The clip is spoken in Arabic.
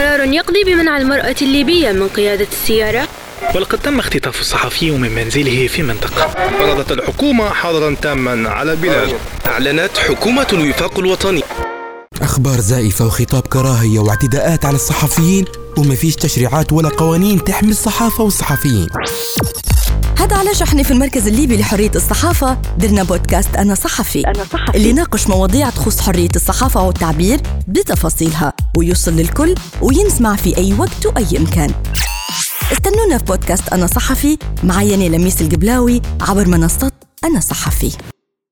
قرار يقضي بمنع المرأة الليبية من قيادة السيارة؟ ولقد تم اختطاف الصحفي من منزله في منطقة. فرضت الحكومة حظرا تاما على البلاد أعلنت حكومة الوفاق الوطني. أخبار زائفة وخطاب كراهية واعتداءات على الصحفيين وما فيش تشريعات ولا قوانين تحمي الصحافة والصحفيين. هذا علاش إحنا في المركز الليبي لحرية الصحافة. درنا بودكاست أنا صحفي. أنا صحفي. اللي يناقش مواضيع تخص حرية الصحافة والتعبير بتفاصيلها. ويوصل للكل وينسمع في أي وقت وأي مكان. استنونا في بودكاست أنا صحفي أنا لميس القبلاوي عبر منصة أنا صحفي.